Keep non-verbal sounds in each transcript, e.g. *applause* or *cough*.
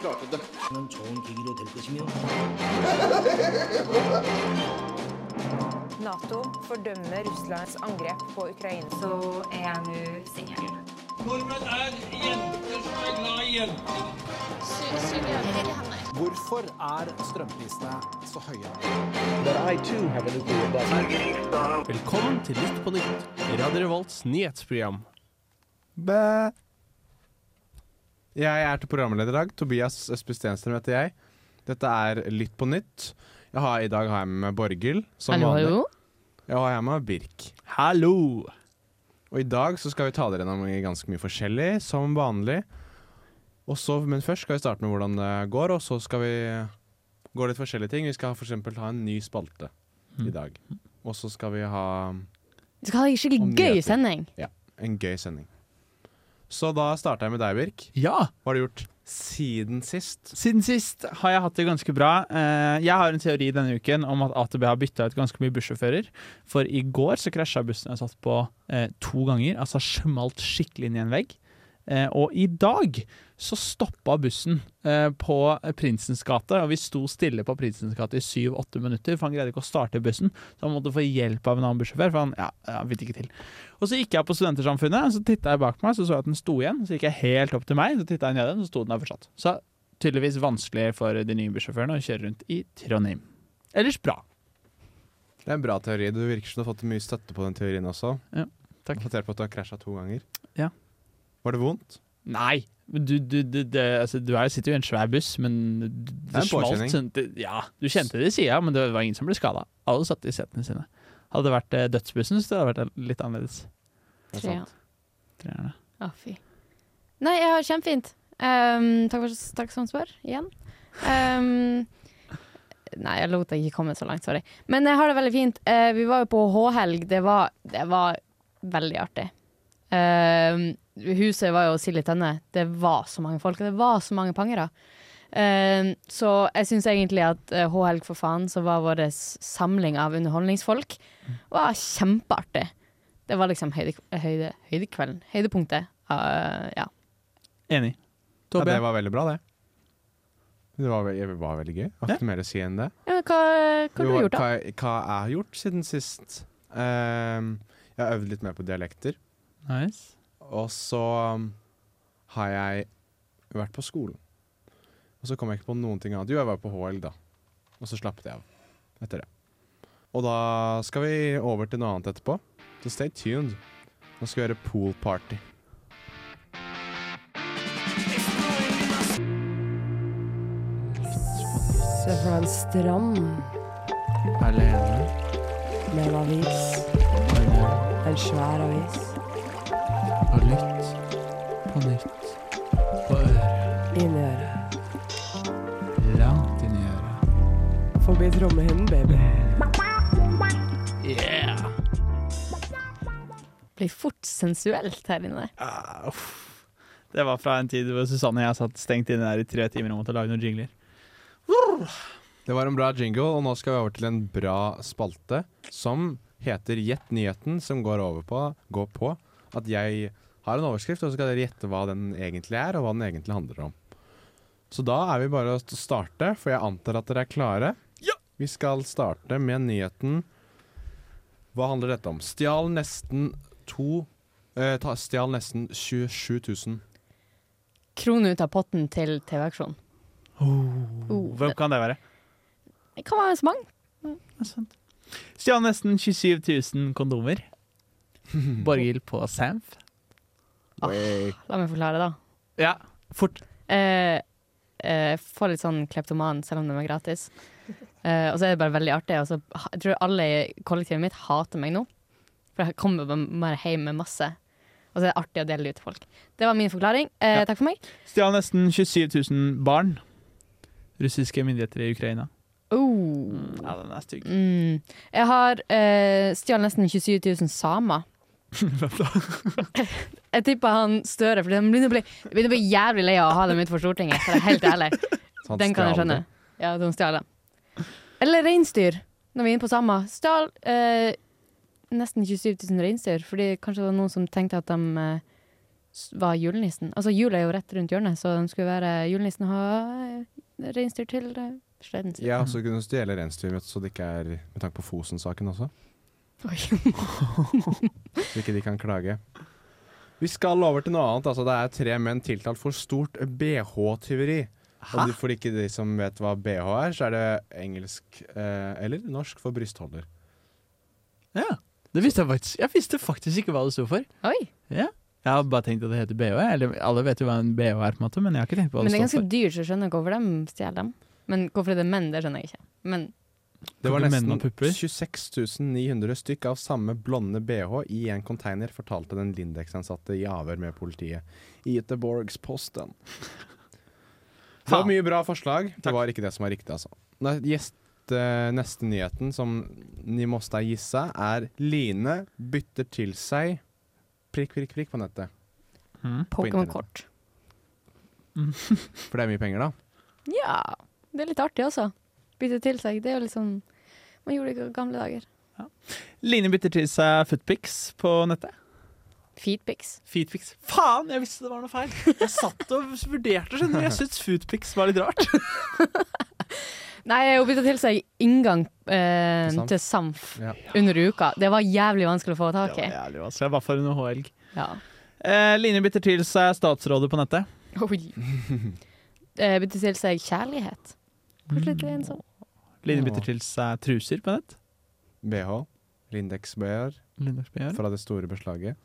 klarte det. 는 좋은 계기로 될 것이며 Nato fordømmer Russlands angrep på Ukraina. Så er jeg nå singel. Nordmenn er jenter som er glad i jenter. Hvorfor er strømprisene så høye? But I too have a nuclear blast. Velkommen til Lytt på nytt, Radio Revolts nyhetsprogram. Bæ. Jeg er til programleder i dag. Tobias Østby Stenstrøm heter jeg. Dette er Litt på nytt. Jeg har, I dag har jeg med meg Borghild. som Hallo, vanlig. hallo. Jeg har med meg Birk. Hallo! Og i dag så skal vi ta dere gjennom ganske mye forskjellig, som vanlig. Og så, men først skal vi starte med hvordan det går, og så skal vi gå litt forskjellige ting. Vi skal for eksempel ha en ny spalte i dag. Og så skal vi ha Vi skal ha en skikkelig gøy sending. Ja. en gøy sending. Så da starter jeg med deg, Birk. Ja, Hva har du gjort siden sist? siden sist har jeg hatt det ganske bra. Eh, Jeg har en teori denne uken om at AtB har bytta ut ganske mye bussjåfører. For i går så krasja bussen jeg satt på eh, to ganger, altså smalt skikkelig inn i en vegg. Eh, og i dag så stoppa bussen eh, på Prinsens gate, og vi sto stille på Prinsens gate i syv-åtte minutter, for han greide ikke å starte bussen. Så han måtte få hjelp av en annen bussjåfør, for han ja, ja, fikk ikke til. Og så gikk jeg på Studentersamfunnet, så titta jeg bak meg, så så jeg at den sto igjen. Så gikk jeg helt opp til meg, så titta jeg ned igjen, så sto den der fortsatt. Så tydeligvis vanskelig for de nye bussjåførene å kjøre rundt i Trondheim. Ellers bra. Det er en bra teori. Du virker som du har fått mye støtte på den teorien også. Ja, takk. Basert på at du har krasja to ganger. Ja. Var det vondt? Nei, du, du, du, det, altså, du er, sitter jo i en svær buss, men det, Det en påkjenning. sånn- det, ja, du kjente det i sida, men det var ingen som ble skada. Alle satt i setene sine. Hadde det vært eh, dødsbussen, så det hadde vært litt annerledes. Er. Treerne. Å, fy. Nei, jeg har kjempefint. Um, takk, for, takk som spør, igjen. Um, nei, jeg lot deg ikke komme så langt, sorry. Men jeg har det veldig fint. Uh, vi var jo på H-helg. Det det var veldig artig. Um, huset var jo sild i tønne. Det var så mange folk, og det var så mange pangere. Um, så jeg syns egentlig at eh, H-helg for faen, så var vår samling av underholdningsfolk, var kjempeartig. Det var liksom høyde, høyde, høydekvelden. Høydepunktet. Uh, ja. Enig. Ja, det var veldig bra, det. Det var, ve- det var veldig gøy. Har ikke noe mer å si enn det. ja hva hva har Jo, du gjort, da? hva, hva jeg har gjort siden sist? Ehm, jeg har øvd litt mer på dialekter. Nice. Og så um, har jeg vært på skolen. Og så kom jeg ikke på noen ting annet. Jo, jeg var på HL, da. Og så slappet jeg av etter det. Og da skal vi over til noe annet etterpå. Så stay tuned. Nå skal vi gjøre pool party. Se fra en strand Alene. med en avis. En svær avis. Og lytt på nytt. På øret. Inn i øret. Langt inn i øret. Forbi trommehinnen, baby. Yeah! Blir fort sensuelt her inne. Ah, uff. Det var fra en tid hvor Susanne og jeg satt stengt inne der i tre timer og måtte lage noen jingler. Det var en bra jingle, og nå skal vi over til en bra spalte som heter Gjett nyheten, som går over på, går på at jeg har en overskrift, og så skal dere gjette hva den egentlig er, og hva den egentlig handler om. Så da er vi bare å starte, for jeg antar at dere er klare. Ja! Vi skal starte med nyheten Hva handler dette om? Stjal nesten to eh, Stjal nesten 27 000 Krone ut av potten til TV-aksjonen. Oh, Hvem kan det være? Det kan være så mange. Er. Stjal nesten 27 000 kondomer. *laughs* Borghild på Samf. Oi. La meg forklare, da. Ja, fort. Eh, eh, Få litt sånn kleptoman selv om de er gratis. Eh, og så er det bare veldig artig. Så jeg tror alle i kollektivet mitt hater meg nå. For jeg kommer bare hjem med masse. Og så er det artig å dele det ut til folk. Det var min forklaring. Eh, Ja. Takk for meg. Stjal nesten 27 000 barn. Russiske myndigheter i Ukraina. Oh. Ja, den er stygg. Mm. Jeg har eh, stjålet nesten 27 000 samer. *laughs* Jeg tipper han Støre, for han begynner å bli, begynner å bli jævlig lei av å ha dem utenfor Stortinget. For det er helt ærlig. *laughs* Den kan jeg skjønne. Ja, de stjal det. Eller reinsdyr, når vi er inne på samme. Stjal eh, nesten 27 000 reinsdyr, fordi kanskje det var noen som tenkte at de eh, var julenissen. Altså jul er jo rett rundt hjørnet, så de skulle være julenissen og ha eh, reinsdyr til eh, sleden sin. Ja, så kunne de stjele reinsdyr, så det ikke er med tanke på Fosen-saken også. Så ikke de kan klage. Vi skal over til noe annet. Altså, det er tre menn tiltalt for stort BH-tyveri. Og de- for ikke de som vet hva BH er, så er det engelsk eh, eller norsk for brystholder. Ja, det visste jeg faktisk. Jeg visste faktisk ikke hva det sto for. Oi. Ja. Jeg har bare tenkt at det heter BH. Eller, alle vet jo hva en BH er, på en måte, men jeg har ikke tenkt på hva Men det, det er ganske dyrt, så jeg skjønner hvorfor de stjeler dem. Men hvorfor det er menn, det skjønner jeg ikke. Men Det var nesten og pupper? 26 900 stykk av samme blonde BH i en container, fortalte den Lindex-ansatte i avhør med politiet i Göteborgs-Posten. Det var mye bra forslag. Det var ikke det som var riktig, altså. Gjest, eh, neste nyheten som ni måste gissa, er Line bytter til seg prikk, prikk, prikk på nettet. Mm. Pokémon-kort. For det er mye penger, da. Ja, det er litt artig også. Bytte til seg. Det er jo liksom Man gjorde det i gamle dager. Line bytter til seg footpics på nettet. Feetpics. Feetpics. Faen, jeg visste det var noe feil! Jeg satt og vurderte, skjønner du. Jeg syntes footpics var litt rart. *laughs* Nei, hun bytta til seg inngang eh, Til Samf. til Samf Ja. under uka. Det var jævlig vanskelig å få tak Det i. var jævlig vanskelig. For en H-helg. Ja. Eh, Line bytter til seg statsrådet på nettet. Oi. *laughs* Eh, bytte til seg kjærlighet. Kanskje litt Mm. ensom. Line bytter til seg truser på nett. BH. Lindex-BH Lindex-BH. fra det store beslaget.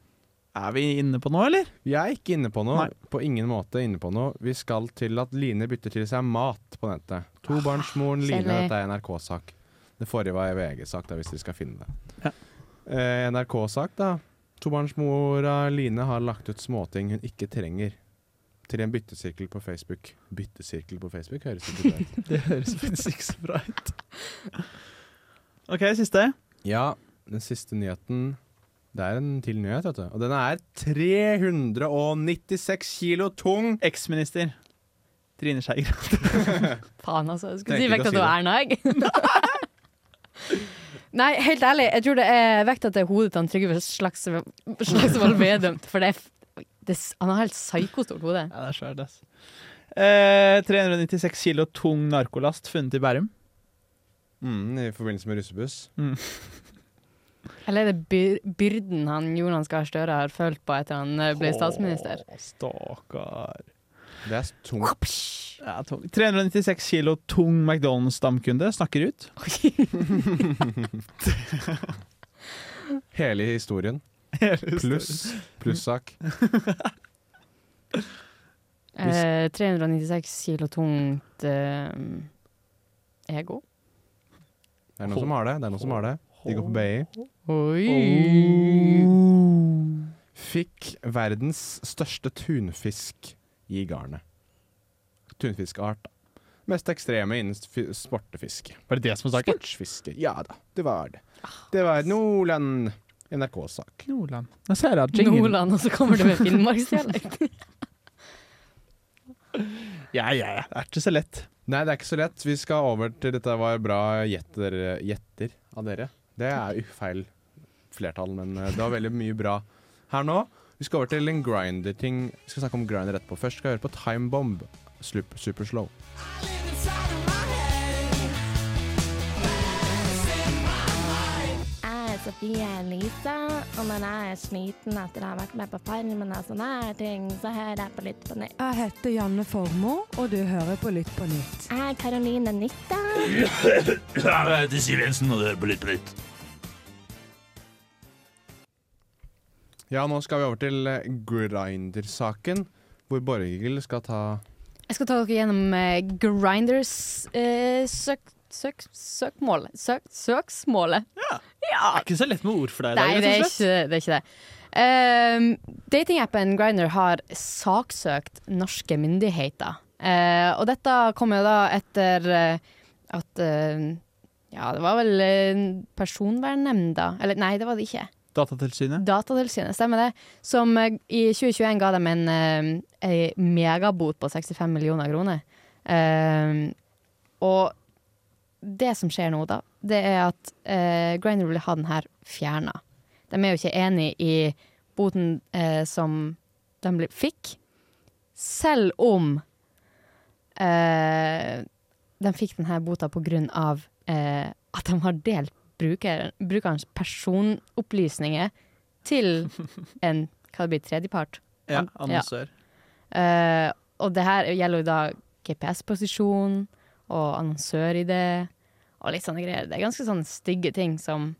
Er vi inne på noe, eller? Vi er ikke inne på noe. Nei. På ingen måte inne på noe. Vi skal til at Line bytter til seg mat på nettet. Tobarnsmoren Line, dette er NRK-sak. Det forrige var VG-sak, hvis dere skal finne det. Ja. Eh, NRK-sak, da. Tobarnsmora Line har lagt ut småting hun ikke trenger. Til en byttesirkel på Facebook. Byttesirkel på Facebook høres ikke bra ut. *laughs* Det høres faktisk ikke så bra ut. *laughs* OK, siste. Ja, den siste nyheten Det er en til nyhet, vet du. Og den er 396 kilo tung! Eksminister Trine Skei Grande. *laughs* Faen, altså. Jeg skulle si vekta til Erna, jeg. Nei, helt ærlig, jeg tror det er vekta til hodet til Trygve Slagsvold Vedum. For det, er- han har helt psykostort hode. Ja, det er svært, ass. Eh, 396 kilo tung narkolast funnet i Bærum. Mm, I forbindelse med russebuss. *laughs* Eller er det byr byrden han Jonas Gahr Støre har følt på etter han eh, ble statsminister? Å, Stakkar. Det er tungt. Ja, tung. 396 kilo tung McDonald's-stamkunde snakker ut. *laughs* *laughs* Hele historien. Pluss plussak. *laughs* Eh, 396 kilo tungt eh, ego. Det er noen som har det. Det er noen som har det. De går på BI. Oi! Fikk verdens største tunfisk i garnet. Tunfiskart. Mest ekstreme innen fi- sportefiske. Var det det som var saken? Sportsfiske. Ja da, det var det. Det var Nordland NRK-sak. Nordland. Nå ser at jingle- Nordland, og så kommer det med *laughs* finnmarksdialekt. Ja, ja, ja. Det er ikke så lett. Nei, det er ikke så lett. Vi skal over til Dette var bra gjetter, gjetter av dere. Det er jo feil flertall, men eh, det var veldig mye bra her nå. Vi skal over til en grinder-ting. Vi skal snakke om grinder etterpå. Først skal vi høre på Time Bomb. Super slow. Sofie Elise, og når jeg er sliten etter å ha vært med på Farmen og sånne her ting, så hører jeg på Lytt på nytt. Jeg heter Janne Formoe, og du hører på Lytt på nytt. Jeg er Karoline Nytta. Jeg heter Siv Jensen, og du hører på Lytt på nytt. Ja, nå skal vi over til eh, grinder-saken, hvor Borghild skal ta Jeg skal ta dere gjennom eh, Grinders eh, søk, søk, søkmål. Søk, søksmålet. Det er ikke så lett med ord for deg. i Nei, det er ikke det. Er ikke det. Um, Datingappen Grindr har saksøkt norske myndigheter. Uh, og dette kom jo da etter uh, at eh, Ja, det var vel uh, Personvernnemnda Eller nei, det var det ikke. Datatilsynet. Datatilsynet, stemmer det. Som eh, i 2021 ga dem en, eh, en megabot på 65 millioner kroner. Eh, og det som skjer nå, da, det er at eh, Grindr vil ha den her fjerna. De er jo ikke enig i boten eh, som de fikk, selv om eh, de fikk denne bota på grunn av eh, at de har delt bruker, brukerens personopplysninger til *laughs* en hva det blir, tredjepart. Ja, An- annonsør. Eh, og det her gjelder jo da GPS-posisjon og annonsør-ID og litt sånne greier. Det er ganske sånne stygge ting som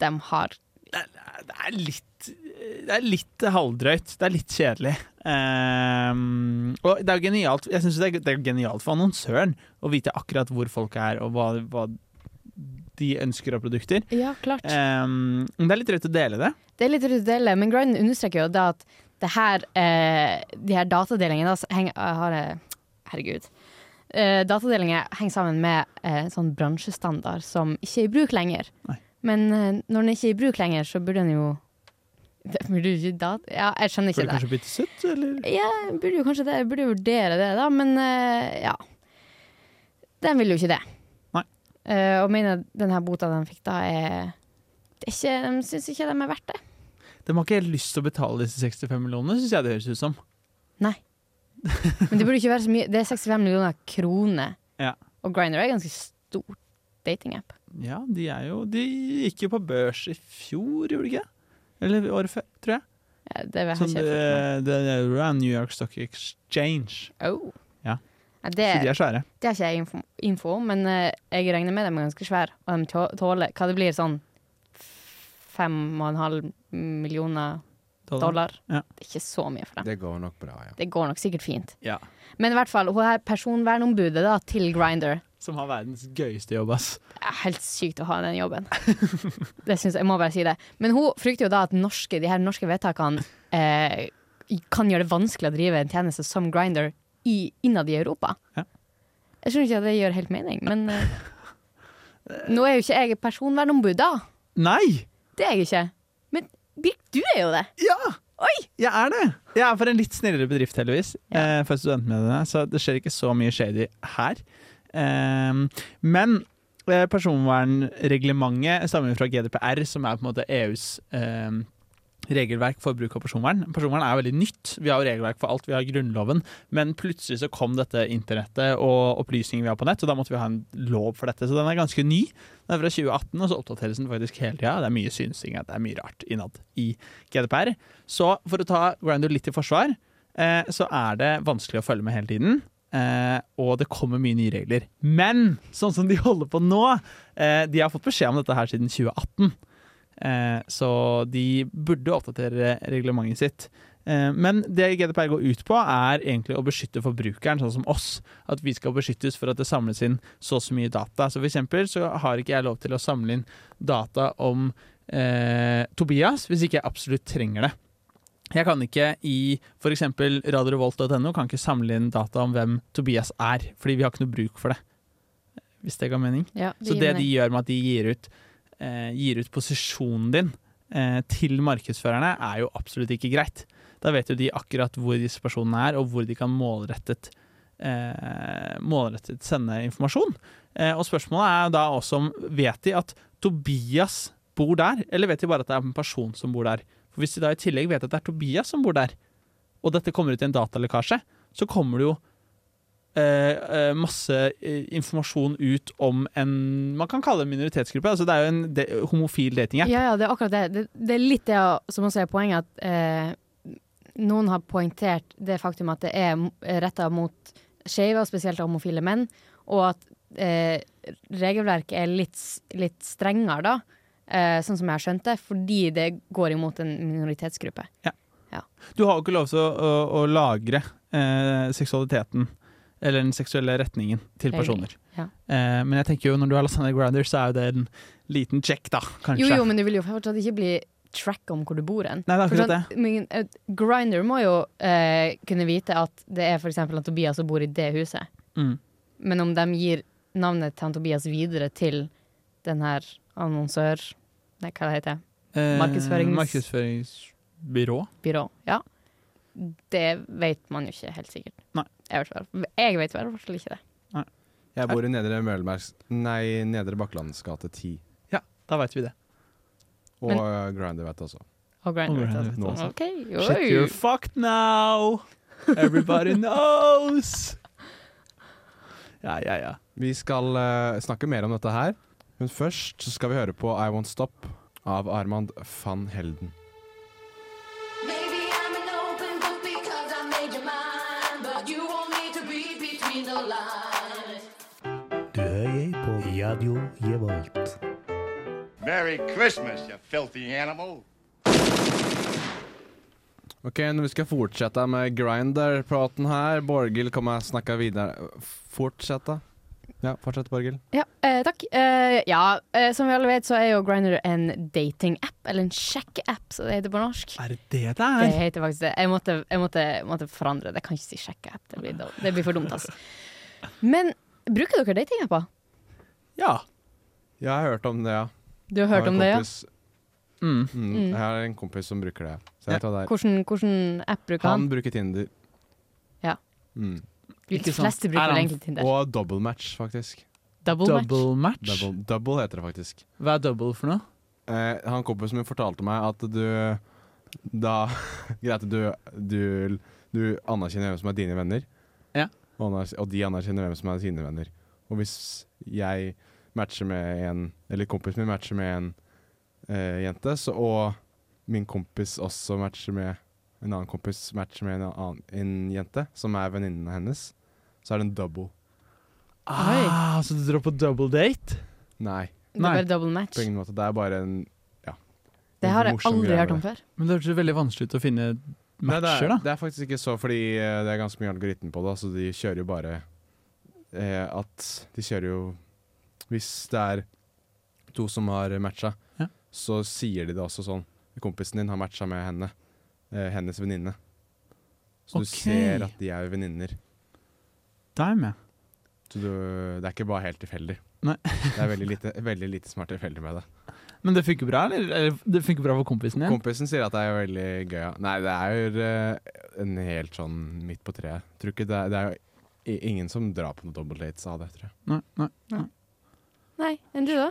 de har. Det er litt Det er litt halvdrøyt. Det er litt kjedelig. Um, og det er jo genialt Jeg synes det, er, det er genialt for annonsøren å vite akkurat hvor folk er, og hva, hva de ønsker av produkter. Ja, klart. um, det er litt drøyt å dele det. Det er litt drøyt å dele, men Grind understreker jo da at det her, eh, de her datadelingene da, henger, eh, har, Herregud. Eh, datadelinger henger sammen med eh, sånn bransjestandard som ikke er i bruk lenger. Nei. Men eh, når den ikke er i bruk lenger, så burde den jo det *laughs* burde jo ikke dat Ja, jeg skjønner ikke Burde det. kanskje byttes ut, eller? Ja, burde jo kanskje det. Burde jo vurdere det, da, men eh, ja. Den vil jo ikke det. Nei. Eh, og mener den her bota den fikk da, er det er ikke, De syns ikke de er verdt det. De har ikke helt lyst til å betale disse 65 millionene, syns jeg det høres ut som. Nei. Men det burde ikke være så mye. Det er 65 millioner kroner, Ja. og Grindr er en ganske stor datingapp. Ja, de er jo De gikk jo på børs i fjor, gjorde de ikke? Eller året før, tror jeg. Ja, det vet jeg ikke det, det er New York Stock Exchange. Oh. Ja. Ja, det, Så de er svære. det har ikke jeg info, info om, men eh, jeg regner med dem er ganske svære. Og de tåler hva det blir, sånn fem og en halv millioner dollar. Ja. Det er ikke så mye for dem. Det går nok bra, ja. Det går nok sikkert fint. Ja. Men i hvert fall, hun er personvernombudet da, til Grindr Som har verdens gøyeste jobb, ass. Det er helt sykt å ha den jobben. *laughs* det synes jeg, jeg må bare si det. Men hun frykter jo da at norske, de her norske vedtakene eh, kan gjøre det vanskelig å drive en tjeneste som Grindr i, innad i Europa. Ja. Jeg skjønner ikke at det gjør helt mening, men eh, *laughs* nå er jo ikke jeg personvernombud, da. Nei! Det er jeg ikke. Birk, du er jo det. Ja! Jeg er det! Jeg er for en litt snillere bedrift, heldigvis, ja. for studentmediene, så det skjer ikke så mye shady her. Ehm, men eh, personvernreglementet stammer fra GDPR, som er på en måte EUs ehm, regelverk for bruk av personvern. Personvern er veldig nytt. Vi har jo regelverk for alt. Vi har Grunnloven. Men plutselig så kom dette internettet og opplysninger vi har på nett, og da måtte vi ha en lov for dette. Så den er ganske ny. Den er fra 2018, og så oppdateres den faktisk hele tida. Det er mye synsing, det er mye rart innad i GDPR. Så for å ta Grindr litt i forsvar, eh, så er det vanskelig å følge med hele tiden. Eh, og det kommer mye nye regler. Men sånn som de holder på nå eh, De har fått beskjed om dette her siden 2018. Eh, så de burde oppdatere reglementet sitt. Eh, men det GDPR går ut på, er egentlig å beskytte forbrukeren, sånn som oss. At vi skal beskyttes for at det samles inn så og så mye data. Så for eksempel så har ikke jeg lov til å samle inn data om eh, Tobias hvis ikke jeg absolutt trenger det. Jeg kan ikke i f.eks. radiorevolt.no kan ikke samle inn data om hvem Tobias er, fordi vi har ikke noe bruk for det. Hvis det ga mening. Ja, det Så det mening. de gjør med at de gir ut, eh, gir ut posisjonen din eh, til markedsførerne, er jo absolutt ikke greit. Da vet jo de akkurat hvor disse personene er, og hvor de kan målrettet, eh, målrettet sende informasjon. Eh, og spørsmålet er da også om vet de at Tobias bor der, eller vet de bare at det er en person som bor der? For Hvis de da i tillegg vet at det er Tobias som bor der, og dette kommer ut i en datalekkasje, så kommer det jo eh, eh, masse eh, informasjon ut om en Man kan kalle det minoritetsgruppe. Altså det er jo en de, homofil datingapp. Ja, ja, det er akkurat det. Det, det er litt det som også er poenget, at eh, noen har poengtert det faktum at det er retta mot skeive, og spesielt homofile menn, og at eh, regelverket er litt, litt strengere, da, eh, sånn som jeg har skjønt det, fordi det går imot en minoritetsgruppe. Du har jo ikke lov til å, å, å lagre eh, seksualiteten eller den seksuelle retningen til personer. Ja. Eh, men jeg tenker jo når du lastet ned Grindr, så er jo det en liten check, da, kanskje. Jo, jo, men du vil jo fortsatt ikke bli tracka om hvor du bor hen. Nei, det er akkurat sånn, eh, må jo eh, kunne vite at det er f.eks. han Tobias som bor i det huset. Mm. Men om de gir navnet til han Tobias videre til den her annonsør... Nei, hva det heter det? Markedsførings- Markedsføringsbyrå. Byrå. Ja. Det vet man jo ikke helt sikkert. Nei. Jeg vet, i hvert fall- ikke det. Jeg bor i Nedre Mølmerks Nei, Nedre Bakklandsgate 10. Ja, da veit vi det. Og Men- uh, Grinder vet jeg også. Og Grindr, vet du. nå. OK. Shit, you're fucked now! Everybody knows! Ja, ja, ja. Vi skal uh, snakke mer om dette her, men først så skal vi høre på I Won't Stop av Armand van Helden. Du hører på Radio Revolt. Merry Christmas, you filthy animal. Ok, når vi skal fortsette med Grinder-praten her Borghild kommer og snakke videre. Fortsette? Ja, fortsett, Borghild. Ja, eh, takk. Eh, ja, eh, som vi alle vet, så er jo Grindr en dating-app, eller en sjekkeapp, som det heter på norsk. Er det det det Det er? heter faktisk det. Jeg måtte, jeg måtte, måtte forandre det. Jeg kan ikke si sjekkeapp. Det, blir det blir for dumt, altså. Men bruker dere datingapper? Ja. Jeg har hørt om det, ja. Du har hørt har om det, ja? Mm. mm, Mm. Jeg har en kompis som bruker det. Så jeg vet hva det er. Hvordan, hvordan app bruker Han han? bruker Tinder. Ja. Mm. De Ikke sant. fleste Er bruker vel egentlig Tinder. Og double match, faktisk. Double, match. Double match? Double, double heter det faktisk. Hva er double for noe? Eh, han kompisen min fortalte meg at du Da *laughs* Greit, du, du, du anerkjenner hvem som er dine venner, Ja. og, og de anerkjenner hvem som er sine venner. Og hvis jeg matcher med en Eller kompisen min matcher med en eh, jente, så, og min kompis også matcher med en annen kompis matcher med en, annen, en jente, som er venninnen hennes, så er det en double. Ah, så du drar på double date? Nei, Det er Nei. bare double match. på ingen måte. Det er bare en ja. Det har jeg aldri hørt om før. Men det hørtes veldig vanskelig ut å finne Nei, det, matcher, er, da. det er faktisk ikke så, fordi eh, det er ganske mye algoritme på det. Altså de kjører jo bare eh, at De kjører jo Hvis det er to som har matcha, Ja. så sier de det også sånn. Kompisen din har matcha med henne. Eh, hennes venninne. Så okay. du ser at de er venninner. Da er jeg med. Så du, det er ikke bare helt tilfeldig. Nei. *laughs* Det er veldig lite, veldig lite som er tilfeldig med det. Men det funker bra, eller? det funker bra for kompisen din? Kompisen sier at det er veldig gøy. ja. Nei, det er jo eh, en helt sånn midt på treet. Tror ikke det, er, det er jo ingen som drar på noen double dates av det, tror jeg. Nei, nei, nei. Nei, enn du, da?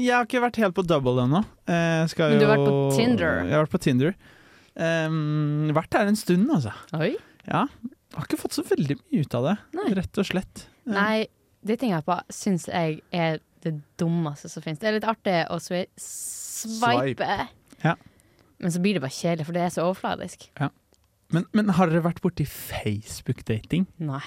Jeg har ikke vært helt på double ennå. Eh, Men du har vært på Tinder? Jeg har vært på Tinder. Um, vært der en stund, altså. Oi. Ja. Har ikke fått så veldig mye ut av det, Nei. rett og slett. Ja. Nei, på syns jeg er det dummeste som finnes. Det er litt artig å swi swipe, Ja. men så blir det bare kjedelig, for det er så overfladisk. Men, men har dere vært borti Facebook-dating? Nei.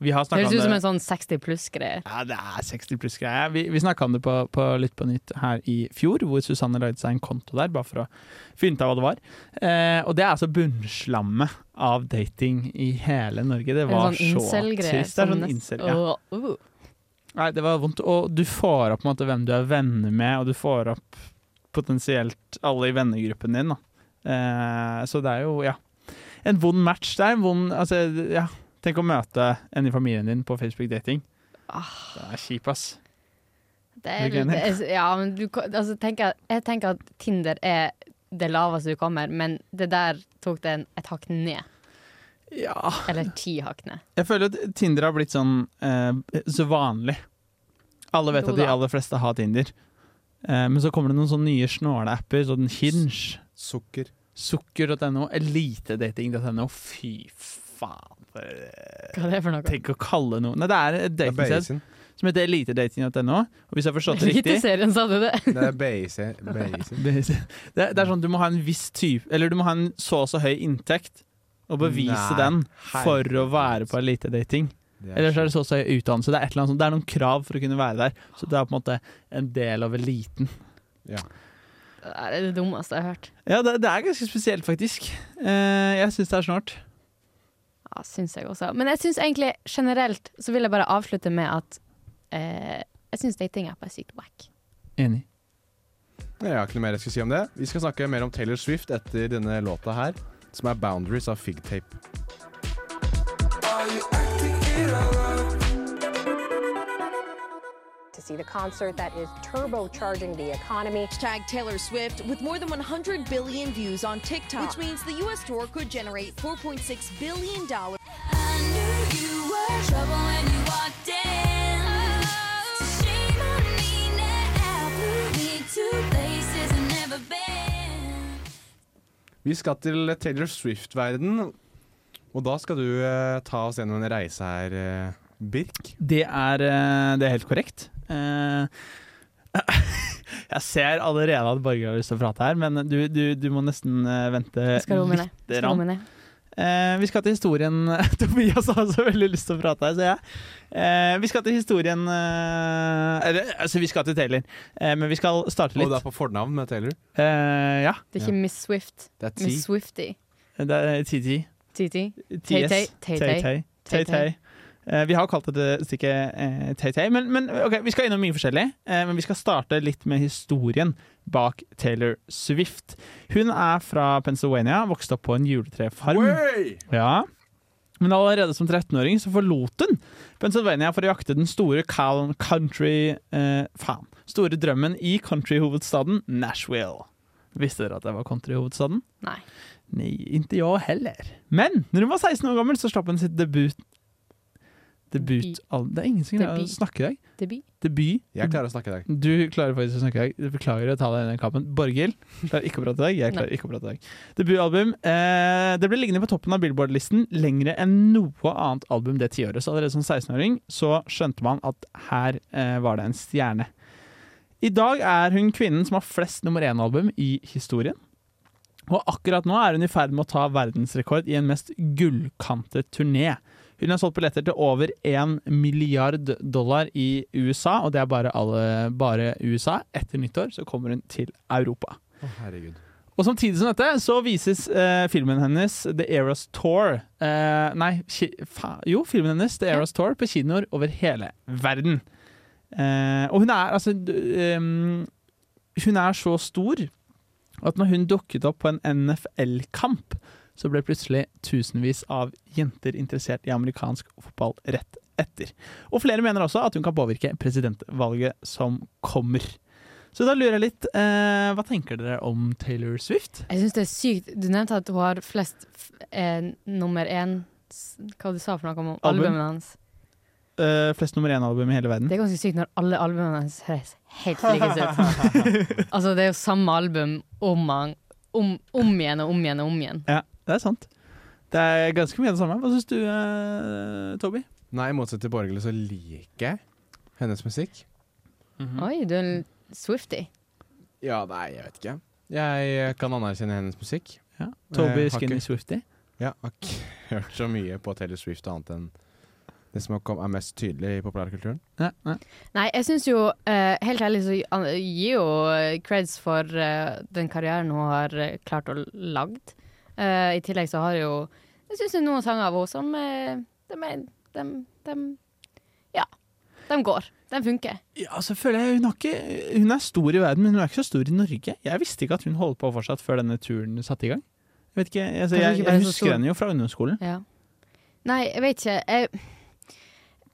Vi har Det snakka høres ut som en sånn 60 pluss-greie. Ja, det er 60 pluss-greie. Vi, vi snakka om det på, på Lytt på nytt her i fjor, hvor Susanne lagde seg en konto der, bare for å finne ut av hva det var. Eh, og det er altså bunnslammet av dating i hele Norge. Det var sånn så trist. Det er sånn incel, ja. Uh. Nei, det var vondt. Og du får opp måte hvem du er venner med, og du får opp potensielt alle i vennegruppen din. Da. Eh, så det er jo, ja. En vond match. Det er en vond Altså, ja. Tenk å møte en i familien din på Facebook-dating. Ah. Det er kjip, ass. Det Er det er, ja, men du, altså, tenker, jeg tenker at Tinder er det laveste du kommer, men det der tok det en, et hakk ned. Ja. Eller ti hakk ned. Jeg føler at Tinder har blitt sånn eh, så vanlig. Alle vet Jo at de aller fleste har Tinder. Eh, men så kommer det noen sånne nye snåle-apper, sånn Hinge. Sukker. Sukker.no, elitedating.no. Fy faen. Eh, Hva er det for noe? Tenk å kalle noe Nei, det er et datingsted som heter elitedating.no. Og hvis jeg har forstått det riktig Eliteserien, sa du det? *laughs* Det er Basin. Basin. *laughs* det, det er sånn du må ha en viss type Eller du må ha en så og så høy inntekt og bevise Nei, den for å være på elitedating. Eller så er det så og så høy utdannelse. Det er, et eller annet sånt. det er noen krav for å kunne være der. Så det er på en måte en del av eliten. Det er det dummeste jeg har hørt. Ja, det, det er ganske spesielt, faktisk. Uh, jeg syns det er snålt. Ja, syns jeg også. Men jeg syns egentlig generelt så vil jeg bare avslutte med at eh, jeg syns datingapp er sykt wack. Enig. Jeg har ikke noe mer jeg skal si om det. Vi skal snakke mer om Taylor Swift etter denne låta her, som er 'Boundaries' av Figtape. See the concert that is turbocharging the economy. Hashtag Taylor Swift with more than 100 billion views on TikTok, which means the U.S. tour could generate 4.6 billion dollars. Vi skal til Taylor Swift-verden, og da skal du eh, ta oss gjennom en reise her, eh, Birk. Det er, eh, det er helt korrekt. Eh, *laughs* jeg ser allerede at Borge har lyst til å prate her, men du, du, du må nesten eh, vente litt. ned. Eh, vi skal til historien *laughs* Tobias har så veldig lyst til å prate her, ser jeg. Eh, vi skal til historien eh, Eller, altså, vi skal til Taylor, eh, men vi skal starte Og litt. det er på fornavn med Taylor. Eh, ja. Det er ikke Miss Swift. Det er T. Miss Swifty. Det er TT. TT. TS. Tay-Tay. Tay-Tay. Eh, vi har kalt det stikket eh, Tay-Tay, men, men ok, vi skal innom mye forskjellig. Eh, men vi skal starte litt med historien bak Taylor Swift. Hun er fra Pennsylvania, vokste opp på en juletrefarm. Ja. Men allerede som 13-åring så forlot hun Pennsylvania for å jakte den store country eh, Faen. Store drømmen i countryhovedstaden Nashville. Visste dere at det var countryhovedstaden? Nei. Nei, ikke jeg heller. Men når hun var 16 år gammel, så slapp hun sitt debut... Debut... Det er ingen som klarer å snakke i dag. Debut. Debut. Jeg klarer å snakke i dag. Du klarer faktisk å snakke i dag. Beklager å ta deg i den kampen. Borghild klarer ikke å prate i dag. Jeg klarer ikke å prate i dag. Debutalbum. Eh, det ble liggende på toppen av Billboard-listen lengre enn noe annet album det tiåret. Så allerede som 16-åring så skjønte man at her eh, var det en stjerne. I dag er hun kvinnen som har flest nummer én-album i historien. Og akkurat nå er hun i ferd med å ta verdensrekord i en mest gullkantet turné. Hun har solgt billetter til over 1 milliard dollar i USA, og det er bare, alle, bare USA. Etter nyttår så kommer hun til Europa. Å, herregud. Og samtidig som dette så vises eh, filmen hennes The Eras Tour eh, Nei, fa jo, filmen hennes The Eras Tour på kinoer over hele verden. Eh, og hun er altså ehm, Hun er så stor at når hun dukket opp på en NFL-kamp, så ble plutselig tusenvis av jenter interessert i amerikansk fotball rett etter. Og flere mener også at hun kan påvirke presidentvalget som kommer. Så da lurer jeg litt, eh, hva tenker dere om Taylor Swift? Jeg syns det er sykt. Du nevnte at hun har flest eh, nummer én Hva du sa for noe om Album. albumet hans? Uh, flest nummer én-album i hele verden. Det er ganske sykt når alle albumene hans høres helt like ut. *laughs* altså, det er jo samme album om, om, om igjen og om igjen og om igjen. Ja, det er sant. Det er ganske mye av det samme. Hva syns du, eh, Toby? Nei, i motsetning til Borghild så liker jeg hennes musikk. Oi, du er en Swifty. Ja, nei, jeg vet ikke. Jeg kan anerkjenne hennes musikk. Ja. Toby Eh, har Skinny ikke- Swifty. Ja, har ikke *laughs* hørt så mye på Taylor Swift annet enn det som er mest tydelig i populærkulturen. Ja, ja. Nei, jeg syns jo eh, Helt ærlig så an- gir jo eh, creds for eh, den karrieren hun har eh, klart å lagd. Eh, I tillegg så har jeg jo Jeg syns det er noen sanger av henne som uh, de, de, de, Ja. De går. De funker. Ja, så føler jeg hun, ikke, hun er stor i verden, men hun er ikke så stor i Norge. Jeg visste ikke at hun holdt på fortsatt før denne turen satte i gang. Jeg vet ikke, altså, jeg, ikke jeg husker henne jo fra ungdomsskolen. Ja. Nei, jeg vet ikke. Jeg,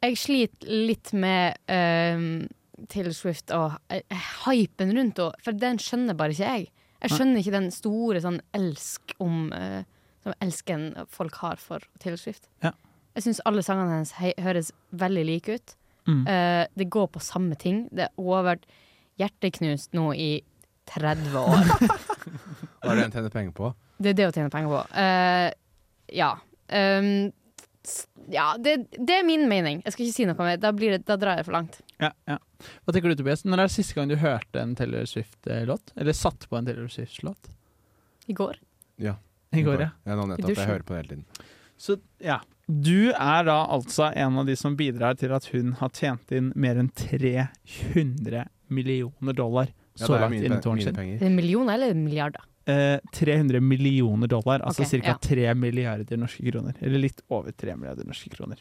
jeg sliter litt med uh, Taylor Swift og uh, hypen rundt henne, for den skjønner bare ikke jeg. Jeg skjønner ikke den store sånn elsk om uh, Som elsken folk har for Taylor Swift. Ja. Jeg syns alle sangene hennes høres veldig like ut. Mm. Uh, det går på samme ting. Det, hun har vært hjerteknust nå i 30 år. *laughs* Hva er det hun tjener penger på? Det er det å tjene penger på. Uh, ja. Um, ja, det, det er min mening. Jeg skal ikke si noe mer. Da, blir det, da drar jeg for langt. Ja, ja. Hva tenker du, Tobias? Når er det siste gang du hørte en Taylor Swift-låt? Eller satt på en Taylor Swift-låt? I går. Ja. I går, ja. Ja, nå I nettopp. Jeg hører på det hele tiden. Så ja, du er da altså en av de som bidrar til at hun har tjent inn mer enn 300 millioner dollar så er langt innen tårnet sitt. Er millioner eller milliarder? Eh, 300 millioner dollar, altså Ok, ca. ja. 3 milliarder norske kroner. Eller litt over 3 milliarder norske kroner.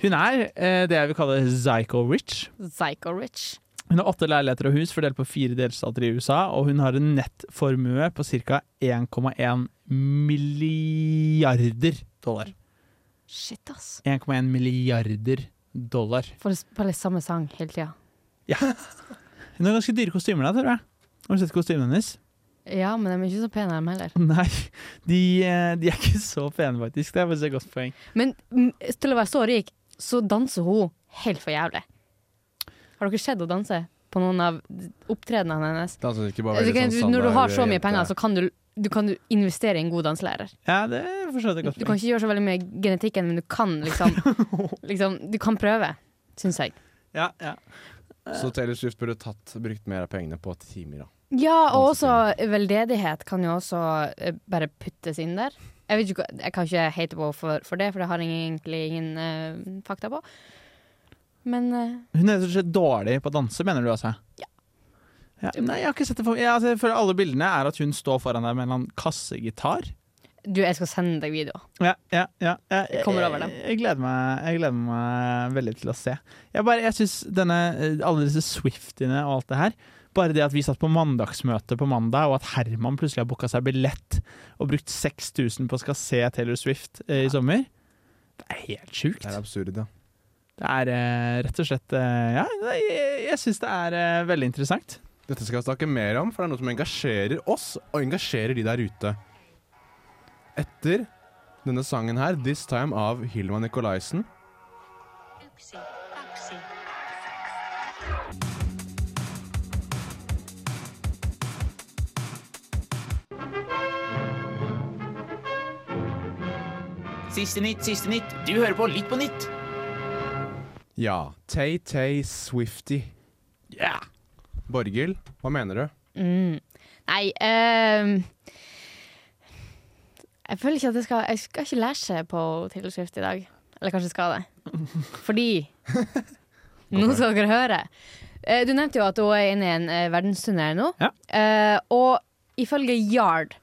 Hun er eh, det jeg vil kalle psycho-rich. Psycho rich. Hun har åtte leiligheter og hus fordelt på fire delstater i USA, og hun har en nettformue på ca. 1,1 milliarder dollar. Shit, ass. 1,1 milliarder dollar. For å spille samme sang hele tida. Ja. Hun har ganske dyre kostymer, da, tror jeg. Har du sett kostymene hennes? Ja, men de er ikke så pene, de heller. *laughs* Nei, de, eh, de er ikke så pene, faktisk. Det er faktisk et godt poeng. Men mm, til å være så rik, så danser hun helt for jævlig. Har dere sett henne danse på noen av opptredenene hennes? Danser ikke bare Altså, veldig kan- sånn når du har så mye penger, så kan du du kan investere i en god danselærer. Ja, det er et godt Du kan ikke gjøre så veldig mye genetikken, men du kan liksom, *laughs* liksom Du kan prøve, syns jeg. Ja, ja. Så Taylor Swift burde tatt, brukt mer av pengene på timer, da. Ja, og også veldedighet kan jo også eh, bare puttes inn der. Jeg, vet ikke, jeg kan ikke hate på for, for det, for det har jeg egentlig ingen uh, fakta på. Men uh, Hun er rett og slett dårlig på å danse, mener du altså? Ja. nei, jeg har ikke sett det for meg. Altså, jeg føler alle bildene er at hun står foran deg med en eller annen kassegitar. du, jeg skal sende deg video. Ja, ja, ja. Jeg, Jeg. Jeg, jeg, gleder meg, jeg gleder meg veldig til å se. Jeg, bare, jeg denne, eh, alle disse Swiftiene og alt det her Bare det at vi satt på mandagsmøte på mandag, og at Herman plutselig har booka seg billett og brukt 6000 på å skal se Taylor Swift eh, i sommer, det er helt sjukt. Det er absurd, ja. Det er eh, rett og slett eh, Ja, jeg, jeg syns det er eh, veldig interessant. Dette skal vi snakke mer om, for det er noe som engasjerer oss, og engasjerer de der ute. Etter denne sangen her, 'This Time' av Hilma Nikolaisen, Siste nytt, siste nytt. Du hører på Litt på nytt. Ja, Tay Tay Swifty. Yeah. Borghild, hva mener du? Mm. Nei ehm, Jeg føler ikke at jeg skal Jeg skal ikke lære på Taylor Swift i dag. Eller kanskje skal det. *laughs* Fordi Nå skal dere høre. Eh, Du nevnte jo at hun er inne i en uh, verdensturné nå. Eh, og ifølge Yard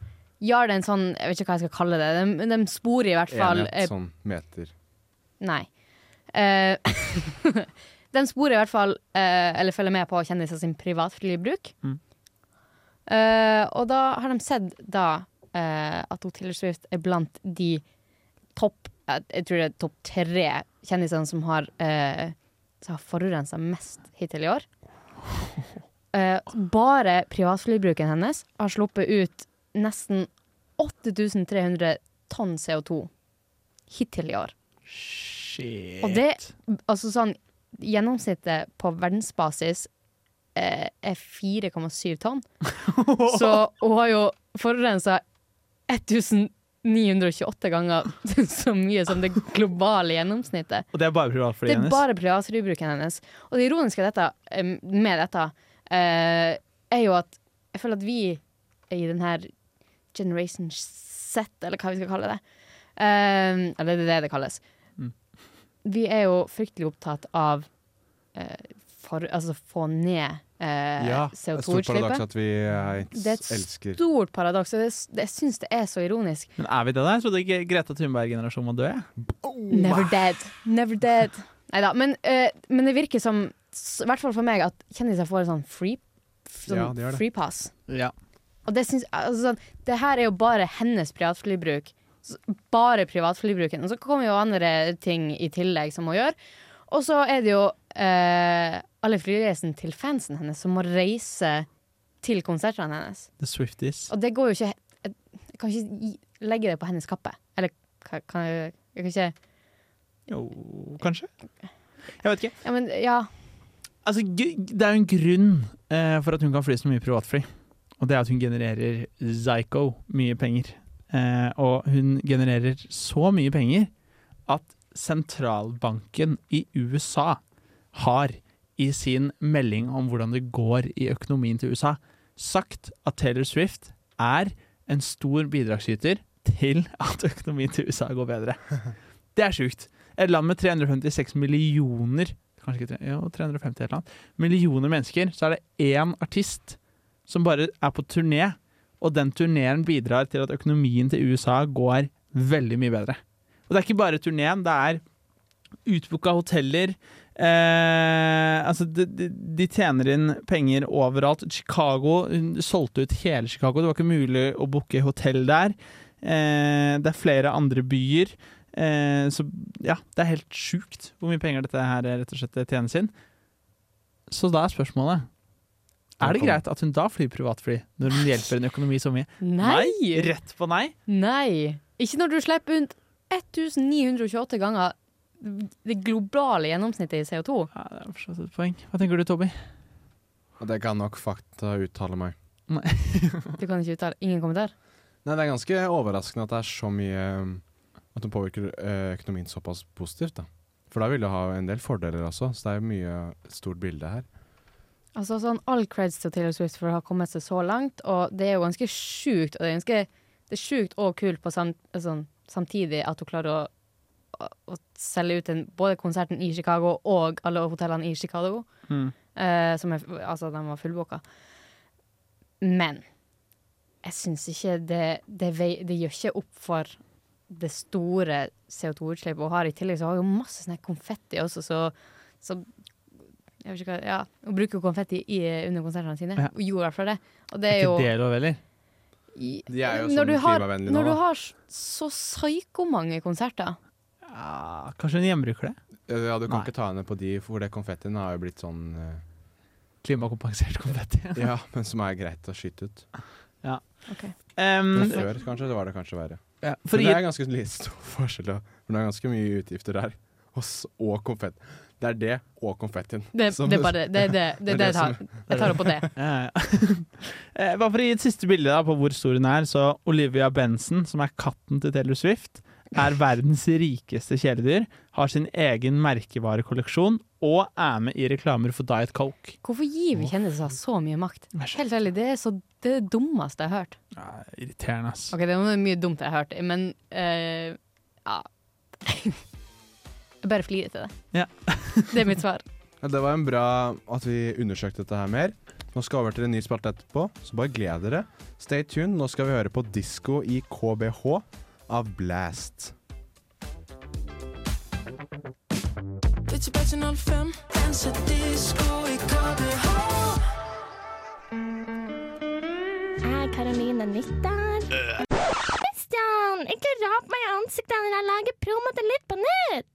Yard er en sånn Jeg vet ikke hva jeg skal kalle det. De, de sporer i hvert fall eh, Enhet, sånn meter. Nei. Uh, *laughs* de sporer i hvert fall, uh, eller følger med på kjendiser sin privatflybruk. Mm. uh, og da har de sett da eh, at hun Taylor Swift er blant de topp eh, Jeg tror det er topp tre kjendisene som har, uh, har forurensa mest hittil i år. *laughs* Eh, bare privatflybruken hennes har sluppet ut nesten 8300 tonn CO2 hittil i år. Shit. Og det, altså sånn Gjennomsnittet på verdensbasis eh, er 4,7 tonn. *laughs* Så hun har jo forurensa 1928 ganger *laughs* så mye som det globale gjennomsnittet. Og det er bare privatflyet Det er hennes? bare privatflybruken hennes. Og det ironiske dette, eh, med dette eh, er jo at jeg føler at vi i den her Generation Z, eller hva vi skal kalle det Um, Eller det er det det kalles. Mm. Vi er jo fryktelig opptatt av uh, for, altså få ned eh, Ja, det er et stort paradoks at vi eh, Det er et elsker stort paradoks, og det, det, jeg syns det er så ironisk. Men er vi det der? Jeg trodde ikke Greta Thunberg-generasjonen var død. jeg. Never dead. Never dead. Nei da. Men, eh, men det virker som, i hvert fall for meg, at kjendiser får en sånn free, sånn Ja, de det. free pass. Ja. Og det synes, altså, sånn, Det her er jo bare hennes privatflybruk. Bare privatflybruken. Og så kommer jo andre ting i tillegg som hun gjør. Og så er det jo eh, alle flyreisene til fansen hennes som må reise til konsertene hennes. The Swifties. Og det går jo ikke Jeg, jeg kan ikke legge det på hennes kappe. Eller kan, kan jeg, jeg kan ikke Jo, kanskje? Jeg vet ikke. Ja, men ja. Altså, det er jo en grunn eh, for at hun kan fly så mye privatfly. Og det er at hun genererer psycho mye penger. Eh, og hun genererer så mye penger at sentralbanken i USA har i sin melding om hvordan det går i økonomien til USA, sagt at Taylor Swift er en stor bidragsyter til at økonomien til USA går bedre. *laughs* Det er sjukt. Et land med 356 millioner Kanskje ikke jo, 350 eller annet. Millioner mennesker, så er det én artist som bare er på turné, og den turneen bidrar til at økonomien til USA går veldig mye bedre. Og det er ikke bare turneen, det er utbooka hoteller. Eh, altså, de, de, de tjener inn penger overalt. Chicago hun solgte ut hele Chicago. Det var ikke mulig å booke hotell der. Eh, det er flere andre byer. Eh, så ja, det er helt sjukt hvor mye penger dette her rett og slett tjenes inn. Så da er spørsmålet Er det greit at hun da flyr privatfly, når hun hjelper en økonomi så mye? Nei! Rett på nei? Nei. Ikke når du slipper rundt 1928 ganger det globale gjennomsnittet i CO2. Ja, det er forstått et poeng. Hva tenker du, Tobby? Det kan nok fakta uttale meg. Nei. Du kan ikke uttale Ingen kommentar? Nei, det er ganske overraskende at det er så mye At det påvirker eh, økonomien såpass positivt, da. For da vil det ha en del fordeler også, så det er jo mye stort bilde her. Altså sånn All creds til Taylor Swift for å ha kommet seg så langt, og det er jo ganske sjukt. Og det er ganske Det er sjukt og kult på sam, sånn, samtidig at hun klarer å, å, å selge ut en, både konserten i Chicago og alle hotellene i Chicago. Mm. Uh, som er, altså, de var fullboka. Men jeg syns ikke det det, det gjør ikke opp for det store CO2-utslippet hun har. I tillegg så har hun masse sånn konfetti også, så, så jeg vet ikke hva, ja, Hun bruker jo konfetti i, under konsertene sine. Ja. Hun gjorde i hvert fall det. Og det Er er jo det lov heller? i- De er jo sånn du har, klimavennlige nå, Når du har så psykomange konserter Ja, kanskje hun gjenbruker det? Ja, du kan Nei. ikke ta henne på de, for det konfettien har jo blitt sånn uh, Klimakompensert konfetti. *laughs* Ja, men som er greit å skyte ut. Ja. Ok. Um, før kanskje, det var det kanskje verre. Ja, for Men det er ganske stor forskjell. For det er ganske mye utgifter der. Og, og konfett. Det er det og konfettien. Det, som- det er bare *laughs* det. Det er det, det, det jeg tar. som- Jeg tar opp på det. Ja. *laughs* Eh, Bare for å gi et siste bilde da, på hvor stor hun er, så Olivia Benson, som er katten til Taylor Swift, er verdens rikeste kjæledyr, har sin egen merkevarekolleksjon og er med i reklamer for Diet Coke. Hvorfor gir vi kjendiser så mye makt? Helt ærlig, det er så det, er det dummeste jeg har hørt. Ja, Irriterende, ass. Ok, det er mye dumt jeg har hørt, men uh, ja *laughs* bare flirer til det. Ja. *laughs* Det er mitt svar. Ja, det var en bra at vi undersøkte dette her mer. Nå skal vi over til en ny spalte etterpå, så bare gled dere. Stay tuned. Nå skal vi høre på Disko i KBH av Blast. Bitch, bitch, 05, danser disco i KBH. Er Karoline Nytter? Christian, ikke rap meg i ansiktet når jeg lager promo til Litt på nytt!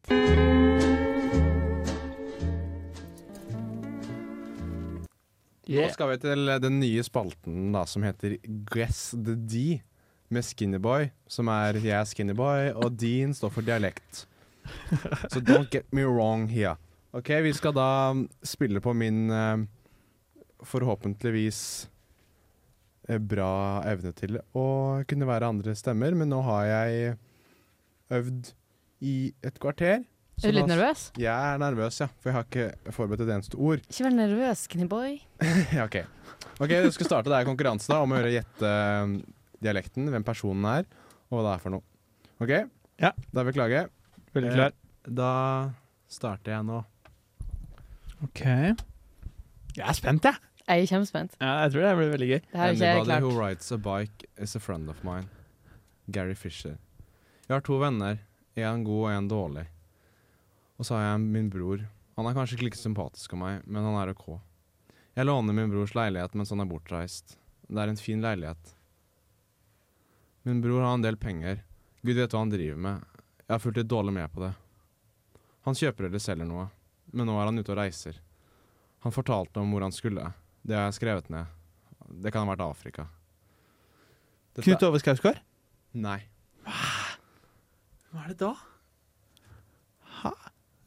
Nå skal vi til den nye spalten da, som heter Guess the D, med Skinnyboy, som er jeg er Skinnyboy, og Dean står for dialekt. Så don't get me wrong here. Ok, vi skal da spille på min eh, forhåpentligvis eh, bra evne til å kunne være andre stemmer, men nå har jeg øvd i et kvarter. så Er du litt nervøs? Jeg er nervøs, ja. For jeg har ikke forberedt et eneste ord. Ikke vær nervøs, Knibboy. *laughs* ja, ok. Ok, Vi skal starte. Det er konkurranse da, om å gjette um, dialekten, hvem personen er, og hva det er for noe. Ok? Ja. Da er vi klare. Veldig klar. Eh, da starter jeg nå. OK. Jeg er spent, jeg. Jeg er kjempespent. Ja, jeg tror det blir veldig gøy. Anybody who rides a bike is a friend of mine. Gary Fisher. Jeg har to venner. En god og en dårlig. Og så har jeg min bror. Han er kanskje ikke like sympatisk som meg, men han er OK. Jeg låner min brors leilighet mens han er bortreist. Det er en fin leilighet. Min bror har en del penger. Gud vet hva han driver med. Jeg har fulgt litt dårlig med på det. Han kjøper eller selger noe, men nå er han ute og reiser. Han fortalte om hvor han skulle. Det har jeg skrevet ned. Det kan ha vært Afrika. Dette- Knut Ove Skausgård? Nei. Hva Hva er det da?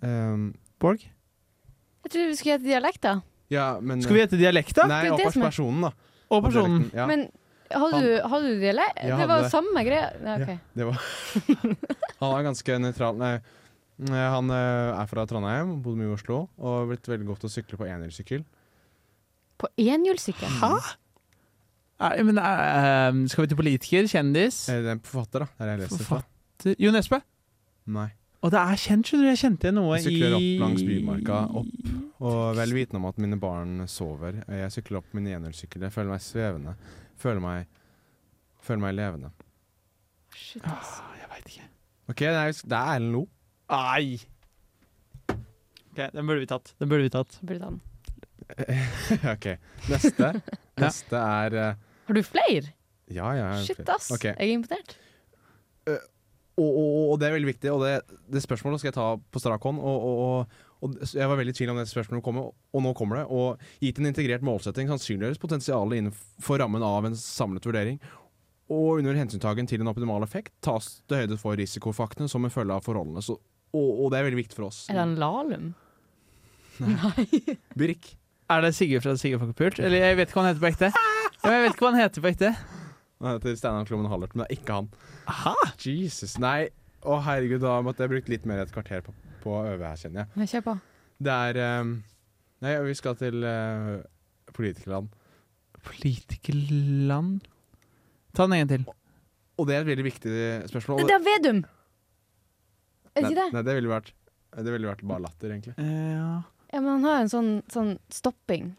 Um, Borg? Jeg trodde vi skulle gjette dialekt, da. ja, men Skal vi dialekt, da? Nei, og er- personen, da. Og personen. Ja. Men hadde du, hadde du dialekt? Jeg Det var jo samme greia. Ja, ok. Ja, det var *laughs* Han er ganske nøytral. Nei, eh, han eh, er fra Trondheim, bodde mye i Oslo, og har blitt veldig godt til å sykle på enhjulssykkel. På enhjulssykkel? Hæ? Nei, men, eh, skal vi til politiker? Kjendis? Eh, Det er en forfatter, da. Det er jeg leser fra. Forfatter Jo Nesbø? Nei. Og det er kjent, skjønner du. Jeg kjente noe Jeg sykler opp langs Bymarka, opp, og vel vitende om at mine barn sover. Jeg sykler opp min enhjulssykkel. Jeg føler meg svevende. Føler meg, føler meg levende. Shit, ass. Jeg veit ikke. OK, det er, det er Erlend Lo. Nei! Ok, Den burde vi tatt. Den burde vi tatt. Burde ta den. *laughs* OK. Neste. *laughs* Neste er uh, Har du flere? Ja, ja. Shit, ass. Okay. Jeg er imponert. Og, og, og det er veldig viktig, og det, det spørsmålet skal jeg ta på strak hånd. Og, og, jeg var veldig i tvil om det spørsmålet kom, og nå kommer det. Og gitt en integrert målsetting sannsynliggjøres potensialet innenfor rammen av en samlet vurdering. Og under hensyntagen til en optimal effekt tas det høyde for risikofaktene som en følge av forholdene. Så, og det er veldig viktig for oss. Er det en lalum? Nei. *laughs* Birk. Er det Sigurd fra Sigurd Folkepult? Eller jeg vet ikke hva han heter på ekte. Ja, jeg vet ikke hva han heter på ekte. Han heter Steinar Klommen Hallert, men det er ikke han. Aha. Jesus, Nei, å herregud, da måtte jeg brukt litt mer et kvarter på, på å øve her, kjenner jeg. Kjør på. Det er um, Nei, vi skal til uh, politikerland. Politikerland Ta den en gang til. Og det er et veldig viktig spørsmål. Det er Vedum! Er det ikke det? Nei, det ville vært, det ville vært bare latter, egentlig. Ja. Ja, men han har en sånn, sånn stopping.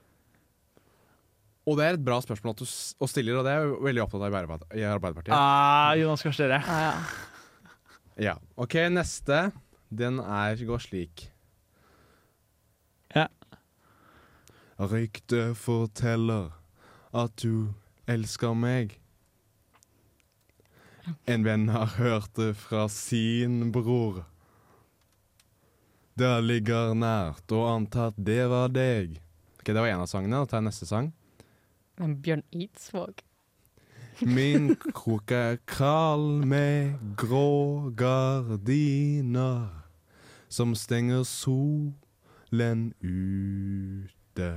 Og det er et bra spørsmål at du s- stiller, og det er jeg veldig opptatt av i Arbeid- i Arbeiderpartiet. Ah, Jonas Gahr Støre. Ja. OK, neste. Den er går slik. Ja. Ryktet forteller at du elsker meg. En venn har hørt det fra sin bror. Det ligger nært å anta at det var deg. Ok, Det var en av sangene. Da tar jeg neste sang. Men Bjørn Eidsvåg. Min *laughs* krok er kral med grå gardiner som stenger solen ute.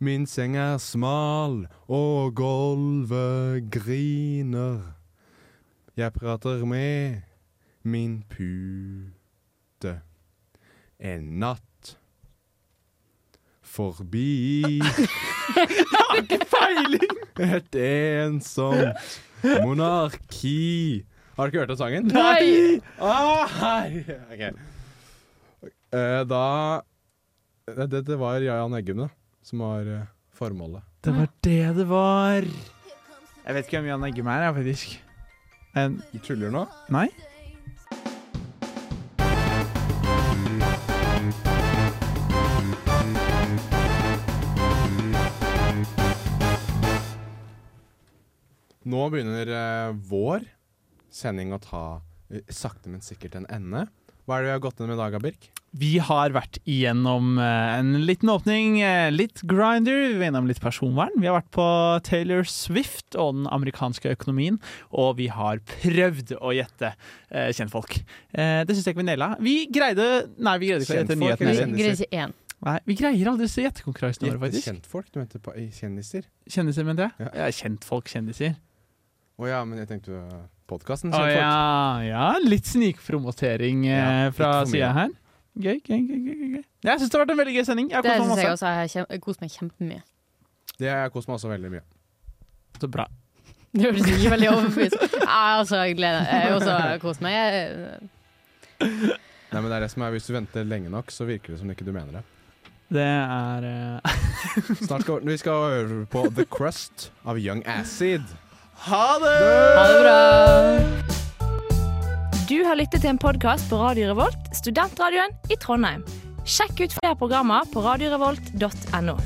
Min seng er smal og gulvet griner. Jeg prater med min pute. En natt forbi *laughs* Jeg har ikke peiling! Et ensomt monarki. Har du ikke hørt den sangen? Nei! Ah, hei. Okay. Eh, da det, det, var Jan Eggum, da, som var eh, formålet. Det var det det var. Jeg vet ikke hvem Jan Eggum er, jeg, faktisk. En, Du tuller nå? nei? Nå begynner eh, vår sending å ta eh, sakte, men sikkert en ende. Hva er det vi har gått inn med i dag, Birk? Vi har vært igjennom eh, en liten åpning, eh, litt grinder, vi var innom litt personvern. Vi har vært på Taylor Swift og den amerikanske økonomien, og vi har prøvd å gjette eh, kjentfolk. Eh, det syns jeg ikke vi naila. Vi greide Nei, vi greide ikke å gjette heller. kjendiser? Greier ikke én. Nei, vi greier aldri å gjette konkurransene våre, faktisk. kjentfolk? Du mente på kjendiser? Kjendiser, mente jeg? Ja. Ja, kjentfolk, kjendiser. Å ja, men jeg tenkte uh, podkasten Oh, ja, ja, litt snikpromotering eh, Ja, fra sida her. Gøy, gøy, gøy. gøy, gøy. Jeg syns det har vært en veldig gøy sending. Jeg har Det kost meg syns jeg også. Jeg har kost meg kjempemye. Det har jeg kost meg også veldig mye. Så bra. Det hørtes ikke veldig overbevist ut. *laughs* Jeg har også gleder Jeg har også kost meg. Jeg- Nei, men det er det som er Hvis du venter lenge nok, så virker det som ikke du mener det. Det er uh... *laughs* Snart skal vi skal høre på The Crust av Young Acid. Ha det! Ha det bra! Du har lyttet til en podkast på Radio Revolt, studentradioen i Trondheim. Sjekk ut flere programmer på radiorevolt.no.